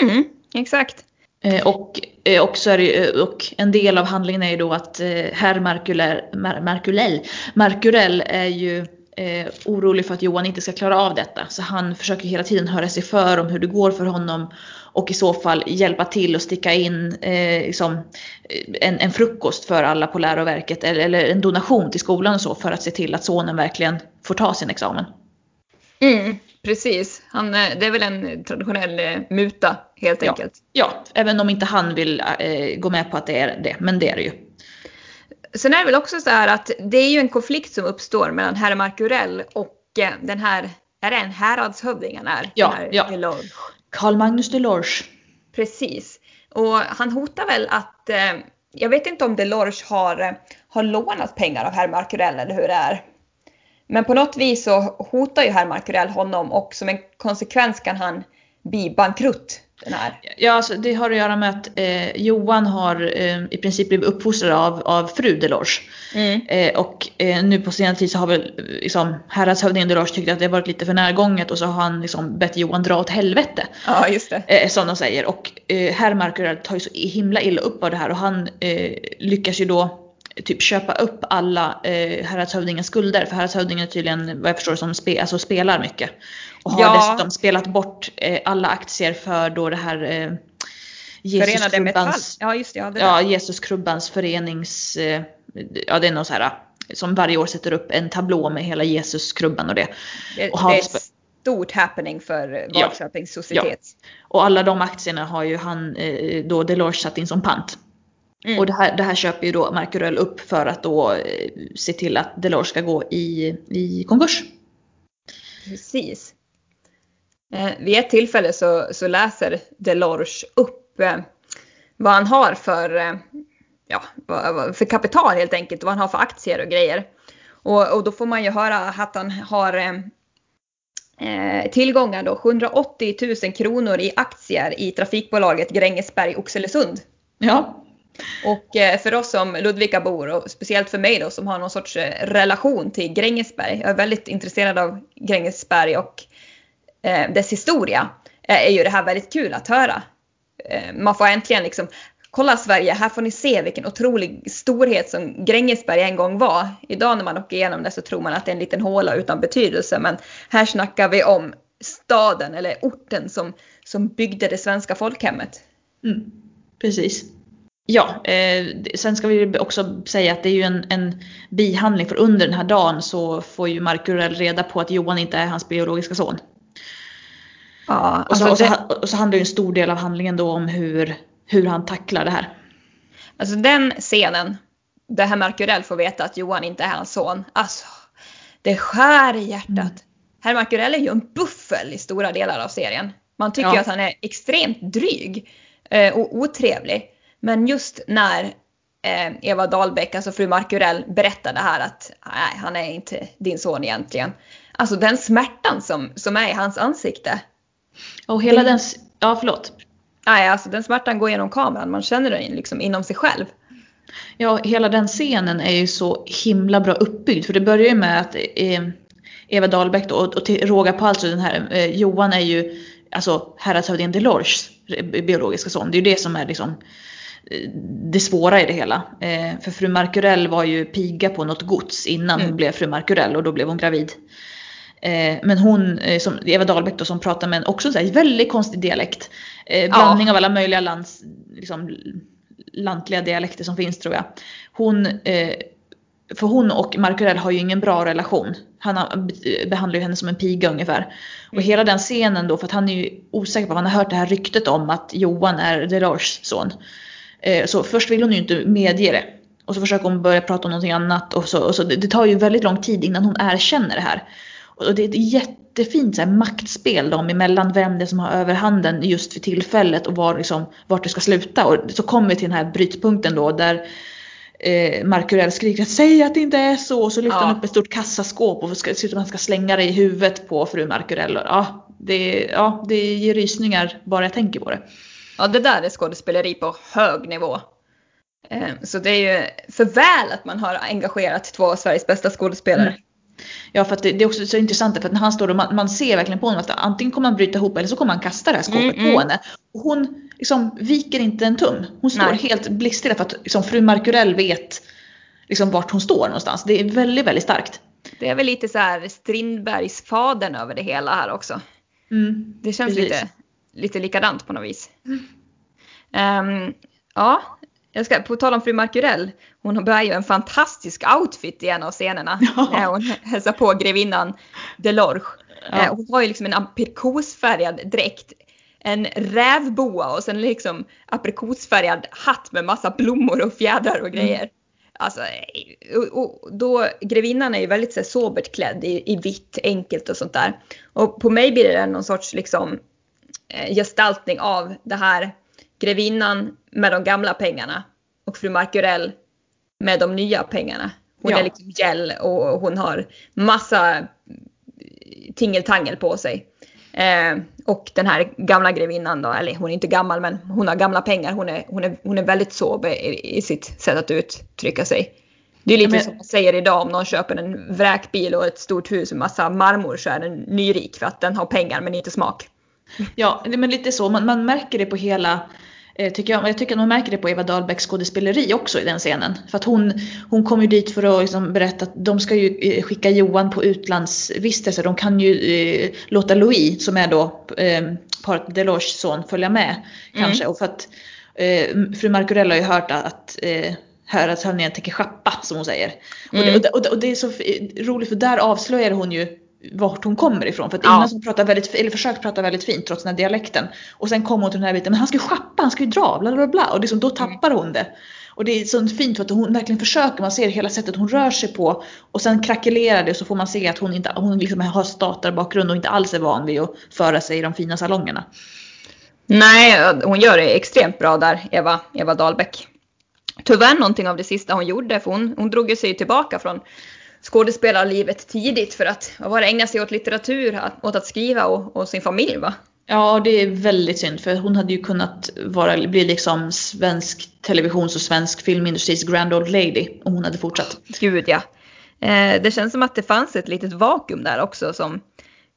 Mm, exakt. Eh, och, eh, och, så är det, och en del av handlingen är ju då att eh, herr Markulell, Markurell är ju eh, orolig för att Johan inte ska klara av detta. Så han försöker hela tiden höra sig för om hur det går för honom och i så fall hjälpa till och sticka in eh, liksom, en, en, frukost för alla på läroverket eller, eller, en donation till skolan och så för att se till att sonen verkligen får ta sin examen. Mm, precis, han, det är väl en traditionell eh, muta helt ja. enkelt. Ja, även om inte han vill eh, gå med på att det är det, men det är det ju. Sen är det väl också så här att det är ju en konflikt som uppstår mellan herr Markurell och eh, den här, är det en häradshövding han är? Ja, ja. Carl Magnus Delorge. Precis. Och han hotar väl att, eh, jag vet inte om Delorge har, eh, har lånat pengar av herr Markurell eller hur det är. Men på något vis så hotar ju herr Markurell honom och som en konsekvens kan han bli bankrutt den här? Ja, alltså, det har att göra med att eh, Johan har eh, i princip blivit uppfostrad av, av fru Delors. Mm. Eh, och eh, nu på senare tid så har väl liksom, häradshövdingen Delors tyckt att det har varit lite för närgånget och så har han liksom bett Johan dra åt helvete. Ja, just det. Eh, som de säger. Och eh, herr Markurell tar ju så himla illa upp av det här och han eh, lyckas ju då typ köpa upp alla eh, häradshövdingens skulder. För häradshövdingen är tydligen vad jag förstår som spe, alltså spelar mycket. Och har ja. dessutom spelat bort eh, alla aktier för då det här eh, Jesuskrubbans, ja, just det, ja, det ja, Jesuskrubbans förenings, eh, ja det är något så här som varje år sätter upp en tablå med hela Jesuskrubban och det. Det, och det är ett stort happening för Valköpings societet. Ja. Och alla de aktierna har ju han eh, då Delors satt in som pant. Mm. Och det här, det här köper ju då Markurell upp för att då eh, se till att Delors ska gå i, i konkurs. Precis. Eh, vid ett tillfälle så, så läser Delors upp eh, vad han har för, eh, ja, för kapital helt enkelt, vad han har för aktier och grejer. Och, och då får man ju höra att han har eh, tillgångar då 780 000 kronor i aktier i trafikbolaget Grängesberg Oxelösund. Ja. Och eh, för oss som Ludvikabor och speciellt för mig då som har någon sorts eh, relation till Grängesberg. Jag är väldigt intresserad av Grängesberg och eh, dess historia. Är ju det här väldigt kul att höra. Man får äntligen liksom Kolla Sverige, här får ni se vilken otrolig storhet som Grängesberg en gång var. Idag när man åker igenom det så tror man att det är en liten håla utan betydelse men här snackar vi om staden eller orten som, som byggde det svenska folkhemmet. Mm, precis. Ja, eh, sen ska vi också säga att det är ju en, en bihandling för under den här dagen så får ju Markurell reda på att Johan inte är hans biologiska son. Ja, och, så, alltså och, så, det... och så handlar ju en stor del av handlingen då om hur, hur han tacklar det här. Alltså den scenen där herr Markurell får veta att Johan inte är hans son. Alltså, det skär i hjärtat. Mm. Herr Markurell är ju en buffel i stora delar av serien. Man tycker ja. att han är extremt dryg eh, och otrevlig. Men just när eh, Eva Dahlbeck, alltså fru Markurell, berättade här att nej, han är inte din son egentligen. Alltså den smärtan som, som är i hans ansikte. Och hela den, den ja förlåt. Nej, alltså den smärtan går genom kameran, man känner den liksom inom sig själv. Ja, hela den scenen är ju så himla bra uppbyggd. För det börjar ju med att eh, Eva Dahlbeck då, och till råga på allt så den här eh, Johan är ju alltså häradshövdingen Delors biologiska son. Det är ju det som är liksom det svåra i det hela. Eh, för fru Markurell var ju piga på något gods innan mm. hon blev fru Markurell och då blev hon gravid. Eh, men hon, eh, som Eva Dahlbeck då, som pratar med en också så här, väldigt konstig dialekt. blandning ja. av alla möjliga lands, liksom, lantliga dialekter som finns tror jag. Hon, för hon och Markurell har ju ingen bra relation. Han behandlar ju henne som en piga ungefär. Och mm. hela den scenen då, för att han är ju osäker på, han har hört det här ryktet om att Johan är Delors son. Eh, så först vill hon ju inte medge det. Och så försöker hon börja prata om någonting annat. Och så, och så, det, tar ju väldigt lång tid innan hon erkänner det här. Och det är ett jättefint så här, maktspel dem emellan vem det är som har överhanden just för tillfället och var, liksom, vart det ska sluta. Och så kommer vi till den här brytpunkten då där eh, Markurell skriker att säg att det inte är så. Och så lyfter ja. han upp ett stort kassaskåp och ser ut som han ska slänga det i huvudet på fru Markurell. Ja, det, ja, det ger rysningar bara jag tänker på det. Ja, det där är skådespeleri på hög nivå. Eh, så det är ju för väl att man har engagerat två av Sveriges bästa skådespelare. Mm. Ja, för det, det, är också så intressant för att när han står och man, man ser verkligen på honom att antingen kommer han bryta ihop eller så kommer han kasta det här skåpet mm, på mm. henne. Och hon, liksom viker inte en tum. Hon står Nej. helt blickstilla för att liksom, fru Markurell vet liksom vart hon står någonstans. Det är väldigt, väldigt starkt. Det är väl lite så här Strindbergs fadern över det hela här också. Mm. Det känns Precis. lite, lite likadant på något vis. Ehm, ja, jag ska, på tal om fru Markurell. Hon bär ju en fantastisk outfit i en av scenerna. Ja. När hon hälsar på grevinnan Delorge. Ja. Eh, hon har ju liksom en aprikosfärgad dräkt. En rävboa och sen liksom aprikosfärgad hatt med massa blommor och fjädrar och grejer. Alltså, eh, och, och då, grevinnan är ju väldigt så här, sobert klädd i, i vitt, enkelt och sånt där. Och på mig blir det någon sorts liksom gestaltning av det här grevinnan med de gamla pengarna och fru Markurell med de nya pengarna. Hon Ja. är liksom gäll och hon har massa tingeltangel på sig. Eh, och den här gamla grevinnan då, eller hon är inte gammal men hon har gamla pengar. Hon är, hon är, hon är väldigt sober i, i sitt sätt att uttrycka sig. Det är lite Men- som man säger idag om någon köper en vräkbil och ett stort hus med massa marmor så är den nyrik för att den har pengar men inte smak. Ja, men lite så. Man, man märker det på hela eh, Tycker jag, jag tycker att man märker det på Eva Dahlbecks skådespeleri också i den scenen. För att hon, hon kom ju dit för att liksom berätta att de ska ju eh, skicka Johan på utlandsvistelse. De kan ju eh, låta Louis, som är då eh, paret Delors son, följa med kanske. Och för att eh, fru Markurell har ju hört att eh, hör att han tänker schappa som hon säger. Och, Mm. det, och, det, och, det, och det är så roligt för där avslöjar hon ju vart hon kommer ifrån. För att Ja. innan så pratar väldigt, eller försöker prata väldigt fint trots den här dialekten. Och sen kommer hon till den här biten, men han ska ju schappa, han ska ju dra, bla bla bla. Och liksom, då tappar hon det. Och det är så fint för att hon verkligen försöker, man ser hela sättet hon rör sig på. Och sen krackelerar det och så får man se att hon, inte, hon liksom har statarbakgrund och inte alls är van vid att föra sig i de fina salongerna. Nej, hon gör det extremt bra där, Eva, Eva Dahlbeck. Tyvärr någonting av det sista hon gjorde, för hon, hon drog sig tillbaka från skådespelarlivet tidigt för att vad var det, ägna sig åt litteratur, åt att skriva och, och sin familj va? Ja, det är väldigt synd för hon hade ju kunnat vara, bli liksom svensk televisions och svensk filmindustris grand old lady om hon hade fortsatt. Gud ja. Eh, det känns som att det fanns ett litet vakuum där också som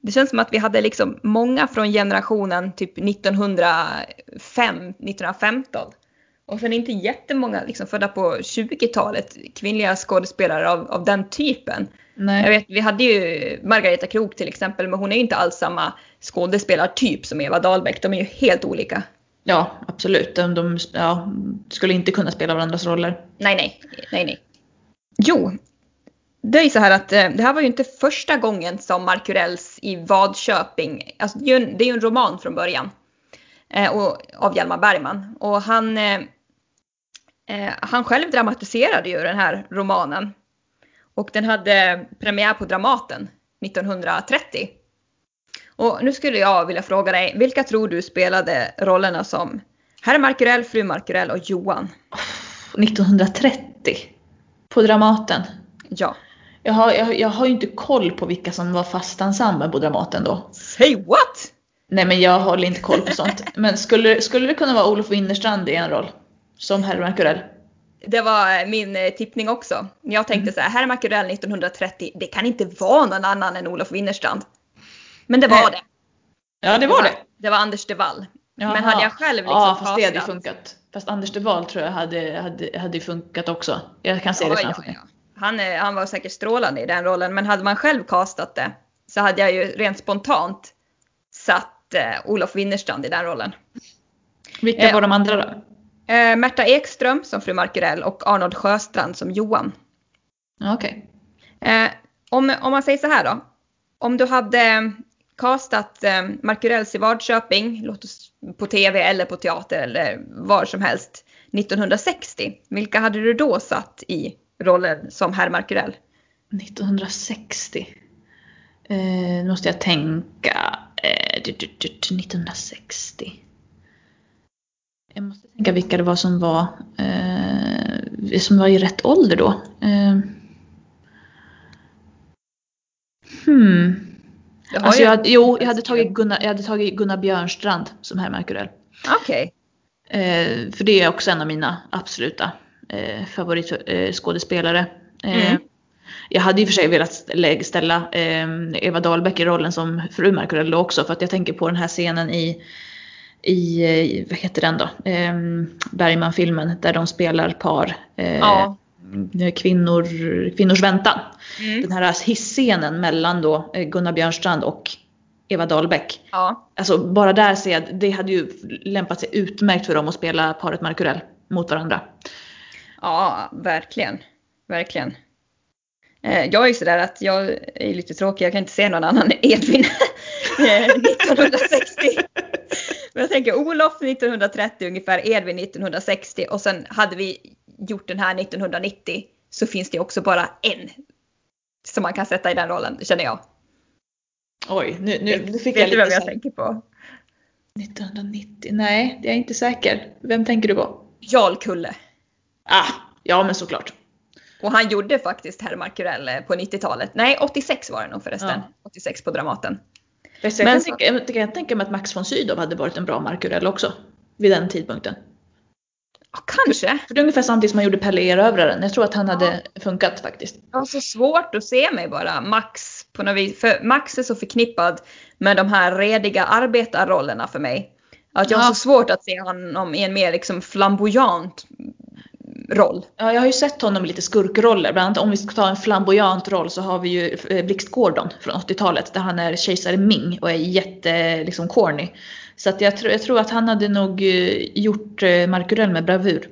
det känns som att vi hade liksom många från generationen typ 1905, 1915. Och sen inte jättemånga liksom födda på 20-talet kvinnliga skådespelare av, av den typen. Nej. Jag vet, vi hade ju Margareta Krook till exempel, men hon är ju inte alls samma skådespelartyp som Eva Dahlbeck. De är ju helt olika. Ja, absolut. De, de ja, skulle inte kunna spela varandras roller. Nej, nej, nej, nej. Jo, det är ju så här att eh, det här var ju inte första gången som Markurells i Vadköping, alltså det är ju en, det är ju en roman från början. Eh, och, av Hjalmar Bergman. Och han, eh, han själv dramatiserade ju den här romanen. Och den hade premiär på Dramaten 1930. Och nu skulle jag vilja fråga dig, vilka tror du spelade rollerna som herr Markurell, fru Markurell och Johan? 1930 på Dramaten. Ja. Jag har, jag, jag har ju inte koll på vilka som var fast ensemble på Dramaten då. Say what? Nej men jag håller inte koll på sånt. Men skulle, skulle det kunna vara Olof Winnerstrand i en roll? Som herr Markurell? Det var min eh, tippning också. Jag tänkte så här, herr Markurell 1930, det kan inte vara någon annan än Olof Winnerstrand. Men det var det. Ja det var det. Det var Anders de Wall. Jaha. Men hade jag själv liksom Ja fast det hade funkat. Fast Anders de Wahl tror jag hade, hade, hade funkat också. Jag kan se det Ja, framför ja, mig. ja. Han, är- han var säkert strålande i den rollen, men hade man själv castat det så hade jag ju rent spontant satt eh, Olof Winnerstrand i den rollen. Vilka Eh, var de andra då? Eh, Märta Ekström som fru Markurell och Arnold Sjöstrand som Johan. Okej. Eh, om, om man säger så här då. Om du hade castat eh, Markurells i Vadköping, låt oss på tv eller på teater eller var som helst 1960. Vilka hade du då satt i rollen som herr Markurell? 1960. Eh, nu måste jag tänka. Eh, du, du, du, du, 1960. Jag måste tänka vilka det var som var, eh, som var i rätt ålder då. Eh, hmm. Har Alltså jag, hade- jo, jag hade, tagit Gunnar, jag hade tagit Gunnar Björnstrand som herr Markurell. Okej. Eh, för det är också en av mina absoluta eh, favoritskådespelare. Eh, Mm. Jag hade i och för sig velat stä- ställa eh, Eva Dahlbeck i rollen som fru Markurell också för att jag tänker på den här scenen i i, vad heter den då, Ehm, Bergman-filmen där de spelar par. eh, Ja. Kvinnor, kvinnors väntan. Mm. Den här hissscenen mellan då eh, Gunnar Björnstrand och Eva Dahlbeck. Ja. Alltså bara där ser jag att det hade ju lämpat sig utmärkt för dem att spela paret Markurell mot varandra. Ja, verkligen. Verkligen. Eh, Jag är ju sådär att jag är lite tråkig, jag kan inte se någon annan Edvin eh, 1960. Men jag tänker Olof 1930 ungefär, Edvin 1960 och sen hade vi gjort den här 1990 så finns det också bara en som man kan sätta i den rollen, känner jag. Oj, nu, nu, nu fick Vet jag du lite vem jag så här, tänker på? 1990, nej det är jag inte säker. Vem tänker du på? Jarl Kulle. Ah, ja men såklart. Och han gjorde faktiskt Herr Markurell eh, på 90-talet. Nej, 86 var det nog förresten. Ja. 86 på Dramaten. Fast jag, Men kan tänka, jag kan tänka mig att Max von Sydow hade varit en bra Markurell också. Vid den tidpunkten. Ja, kanske. För det är ungefär samtidigt som han gjorde Pelle Erövraren. Jag tror att han hade funkat faktiskt. Jag har så svårt att se mig bara Max på något vis. För Max är så förknippad med de här rediga arbetarrollerna för mig. Att jag har Ja. så svårt att se honom i en mer liksom flamboyant roll. Ja, jag har ju sett honom i lite skurkroller. Bland annat om vi ska ta en flamboyant roll så har vi ju eh, Blixt Gordon från 80-talet där han är kejsare Ming och är jätte liksom corny. Så att jag, tror, jag tror att han hade nog eh, gjort eh, Markurell med bravur.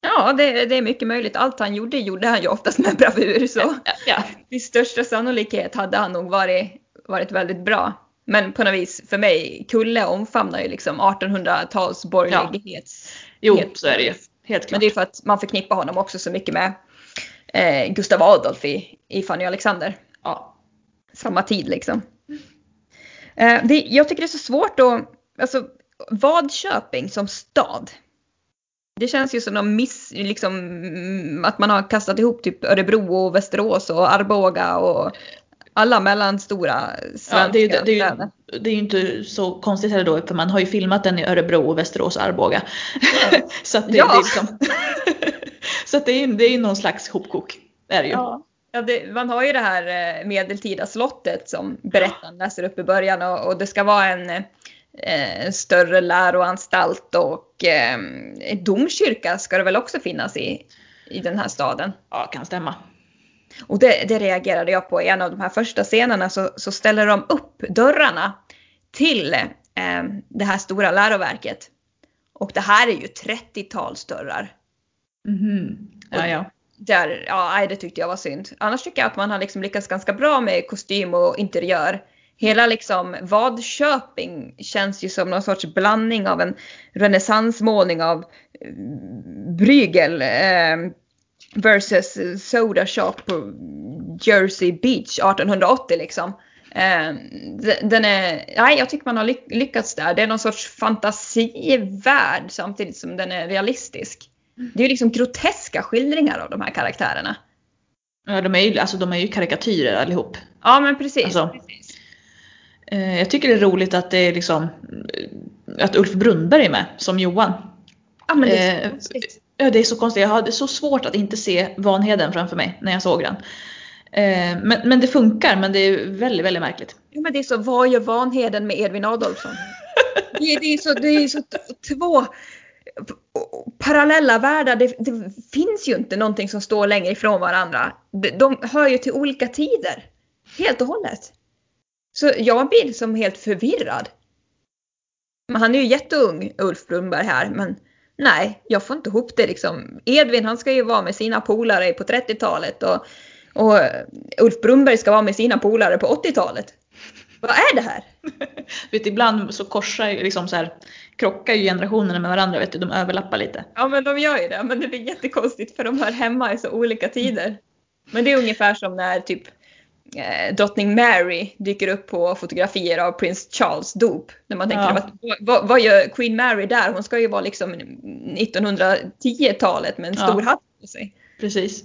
Ja, det, det är mycket möjligt. Allt han gjorde gjorde han ju oftast med bravur. Så Ja, ja. med största sannolikhet hade han nog varit, varit väldigt bra. Men på något vis, för mig, Kulle omfamnar ju liksom 1800-tals borgerlighets... Jo, Helt så är det ju. Helt Men klart. det är för att man förknippar honom också så mycket med eh, Gustav Adolf i, i Fanny och Alexander. Ja. Samma tid liksom. Eh, det, jag tycker det är så svårt att, alltså Vadköping som stad. Det känns ju som någon miss, liksom, att man har kastat ihop typ Örebro och Västerås och Arboga och alla mellanstora svenska Ja, det, är, ju- det, är det är ju inte så konstigt heller då för man har ju filmat den i Örebro, Västerås och Arboga. så att det, Ja. det är liksom, Så att det är, det är någon slags hopkok. Är det ju. Ja. Ja, det, man har ju det här eh, medeltida slottet som berättaren läser upp i början och, och det ska vara en, eh, större läroanstalt och eh, domkyrka ska det väl också finnas i, i den här staden. ja, kan stämma. Och det, det reagerade jag på i en av de här första scenerna så, så ställer de upp dörrarna till eh, det här stora läroverket. Och det här är ju 30-talsdörrar. Mhm. Ja, ja. Där, ja, det tyckte jag var synd. Annars tycker jag att man har liksom lyckats ganska bra med kostym och interiör. Hela liksom Vadköping känns ju som någon sorts blandning av en renässansmålning av eh, Bruegel eh, versus Soda Shop på Jersey Beach 1880 liksom. Eh, d- den är, nej, jag tycker man har ly- lyckats där. Det är någon sorts fantasivärld samtidigt som den är realistisk. Det är ju liksom groteska skildringar av de här karaktärerna. ja de, är ju, alltså, de är ju karikatyrer allihop. Ja men precis. Alltså, precis. Eh, jag tycker det är roligt att det är liksom eh, att Ulf Brunnberg är med som Johan. Ja men det är så eh, konstigt. Ja, det är så konstigt. Jag hade så svårt att inte se Vanheden framför mig när jag såg den. Eh, Men, men det funkar, men det är väldigt, väldigt märkligt. Ja, men det är så, vad gör Vanheden med Edvin Adolfsson? Det, är- det är så, det är så två parallella världar. Det, det finns ju inte någonting som står längre ifrån varandra. De, de hör ju till olika tider. Helt och hållet. Så jag blir som helt förvirrad. Men han är ju jätteung, Ulf Brunnberg här, men nej, jag får inte ihop det liksom. Edvin han ska ju vara med sina polare på 30-talet och, och Ulf Brunnberg ska vara med sina polare på 80-talet. Vad är det här? Vet, ibland så korsar ju liksom så här, krockar ju generationerna med varandra, vet du, de överlappar lite. Ja men de gör ju det, men det blir jättekonstigt för de hör hemma i så olika tider. Men det är ungefär som när typ eh, drottning Mary dyker upp på fotografier av prins Charles dop. När man tänker, Ja. vad, vad, vad gör Queen Mary där? Hon ska ju vara liksom 1910-talet med en Ja. stor hatt på sig. Precis.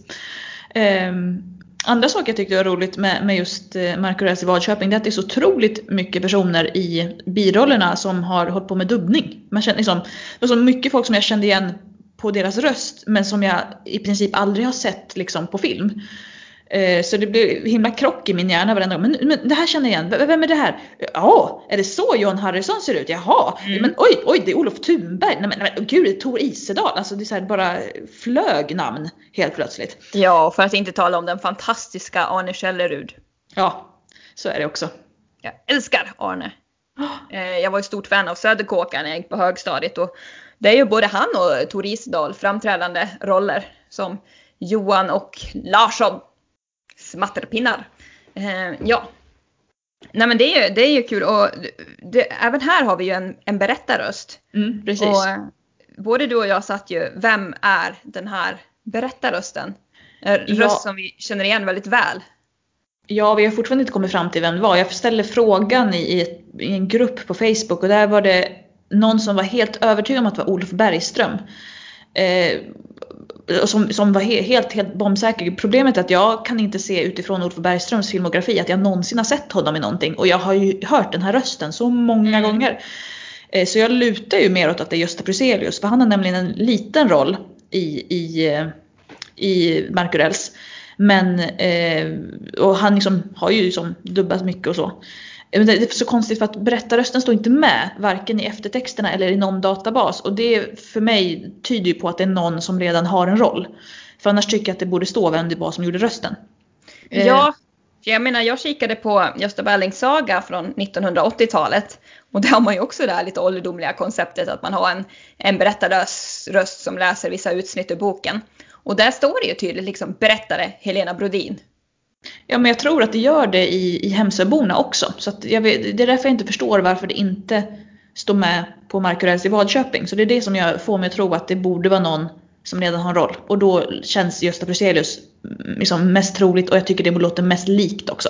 Ehm, andra saker jag tyckte var roligt med, med just eh, Markurells i Vadköping det är att det är så otroligt mycket personer i birollerna som har hållit på med dubbning. Man känner liksom, det var så mycket folk som jag kände igen på deras röst men som jag i princip aldrig har sett liksom, på film. Eh, så det blev himla krock i min hjärna varenda gång. Men, men det här känner jag igen. Vem är det här? Ja, är det så Johan Harrison ser ut? Jaha. Mm. Men oj, oj, det är Olof Thunberg. Nej men, nej, men gud, det är Tor Isedal. Alltså det är så här, bara flög namn helt plötsligt. Ja, för att inte tala om den fantastiska Arne Källerud. Ja, så är det också. Jag älskar Arne. Eh, Jag var ett stort fan av Söderkåkar när jag gick på högstadiet och det är ju både han och Tor Isedal framträdande roller som Johan och Larsson. Smatterpinnar. Eh, ja. Nej men det är ju, det är ju kul och det, även här har vi ju en, en berättarröst. Mm, precis. Och eh, både du och jag satt ju, vem är den här berättarrösten? En röst Ja. som vi känner igen väldigt väl. Ja, vi har fortfarande inte kommit fram till vem det var. Jag ställde frågan i, i, en grupp på Facebook och där var det någon som var helt övertygad om att det var Olof Bergström. Eh, som, som var he, helt, helt bombsäker. Problemet är att jag kan inte se utifrån Olof Bergströms filmografi att jag någonsin har sett honom i någonting. Och jag har ju hört den här rösten så många Mm. gånger. Eh, så jag lutar ju mer åt att det är Gösta Bruzelius. För han har nämligen en liten roll i, i, eh, i Markurells. Men, eh, och han liksom har ju liksom dubbat mycket och så. Det är så konstigt för att berättarrösten står inte med varken i eftertexterna eller i någon databas. Och det för mig tyder ju på att det är någon som redan har en roll. För annars tycker jag att det borde stå vem det var som gjorde rösten. Eh. Ja, för jag menar jag kikade på Gösta Berlings saga från 1980-talet. Och där har man ju också det här lite ålderdomliga konceptet att man har en, en berättarröst röst som läser vissa utsnitt ur boken. Och där står det ju tydligt liksom berättare Helena Brodin. Ja men jag tror att det gör det i, i Hemsöborna också. Så vet, det är därför jag inte förstår varför det inte står med på Markurells i Vadköping. Så det är det som jag får mig att tro att det borde vara någon som redan har en roll. Och då känns Gösta Bruzelius mm, liksom mest troligt och jag tycker det låter mest likt också.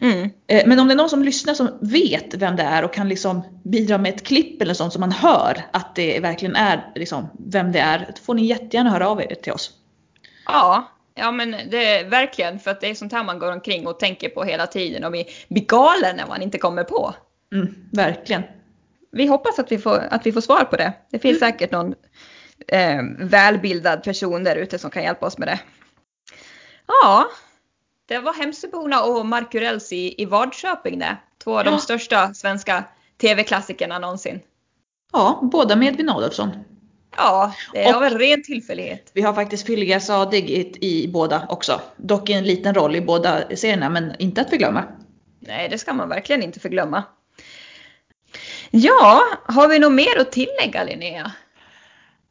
Mm. Eh, Men om det är någon som lyssnar som vet vem det är och kan liksom bidra med ett klipp eller sånt som man hör att det verkligen är liksom vem det är. Då får ni jättegärna höra av er till oss. Ja, ja men det är verkligen för att det är sånt här man går omkring och tänker på hela tiden och blir, blir galen när man inte kommer på. Mm, verkligen. Vi hoppas att vi får, att vi får svar på det. Det finns säkert någon eh, välbildad person där ute som kan hjälpa oss med det. Ja, det var Hemsöborna och Markurells i, i Vadköping det. Två av de Ja. största svenska tv-klassikerna någonsin. Ja, båda med Edvin Adolfsson. Ja, det är Och- av en ren tillfällighet. Vi har faktiskt Fylliga Sadig i, i båda också. Dock i en liten roll i båda serierna, men inte att förglömma. Nej, det ska man verkligen inte förglömma. Ja, har vi något mer att tillägga Linnea?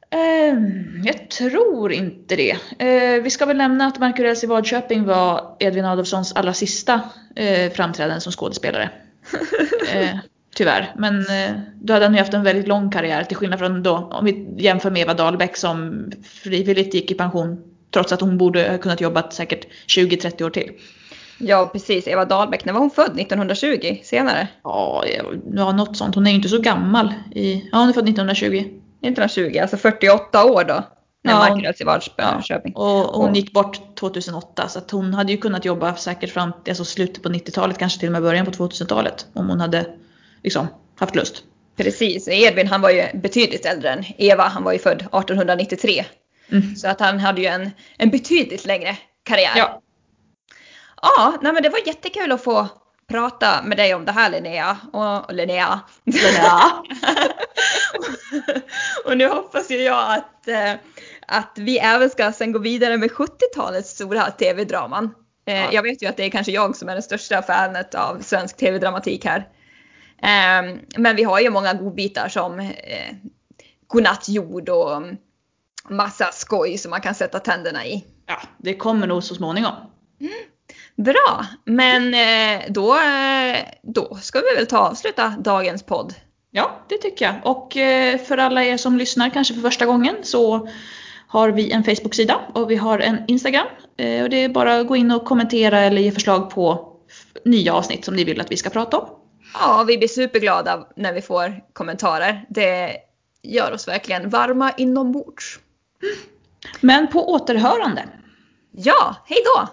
Ehm, jag tror inte det. Eh, vi ska väl nämna att Markurells i Vadköping var Edvin Adolfssons allra sista eh, framträdande som skådespelare. eh, tyvärr. Men eh, då hade han ju haft en väldigt lång karriär till skillnad från då, om vi jämför med Eva Dahlbeck som frivilligt gick i pension trots att hon borde ha kunnat jobbat säkert 20-30 år till. Ja, precis. Eva Dahlbeck, när var hon född? 1920? Senare? Ja, ja, något sånt. Hon är ju inte så gammal. I, ja, hon är född 1920. 1920, alltså 48 år då. När Ja, ja, Markurells i Vadköping. Och, och hon gick bort 2008 så att hon hade ju kunnat jobba säkert fram till alltså slutet på 90-talet, kanske till och med början på 2000-talet. Om hon hade liksom haft lust. Precis, Edvin han var ju betydligt äldre än Eva, han var ju född 1893. Mm. Så att han hade ju en, en betydligt längre karriär. Ja. Ja, nej men det var jättekul att få prata med dig om det här Linnea. Och, och Linnea. Linnea. och nu hoppas ju jag att, eh, att vi även ska sen gå vidare med 70-talets stora tv-draman. Eh, Ja. Jag vet ju att det är kanske jag som är det största fanet av svensk tv-dramatik här. Eh, men vi har ju många godbitar som eh, Godnatt jord och mm, massa skoj som man kan sätta tänderna i. ja, det kommer nog så småningom. Bra, men eh, då, eh, då ska vi väl ta avsluta dagens podd. Ja, det tycker jag. Och eh, för alla er som lyssnar kanske för första gången så har vi en Facebook-sida och vi har en Instagram. Och det är bara att gå in och kommentera eller ge förslag på nya avsnitt som ni vill att vi ska prata om. Ja, vi blir superglada när vi får kommentarer. Det gör oss verkligen varma inombords. Men på återhörande. Ja, hej då!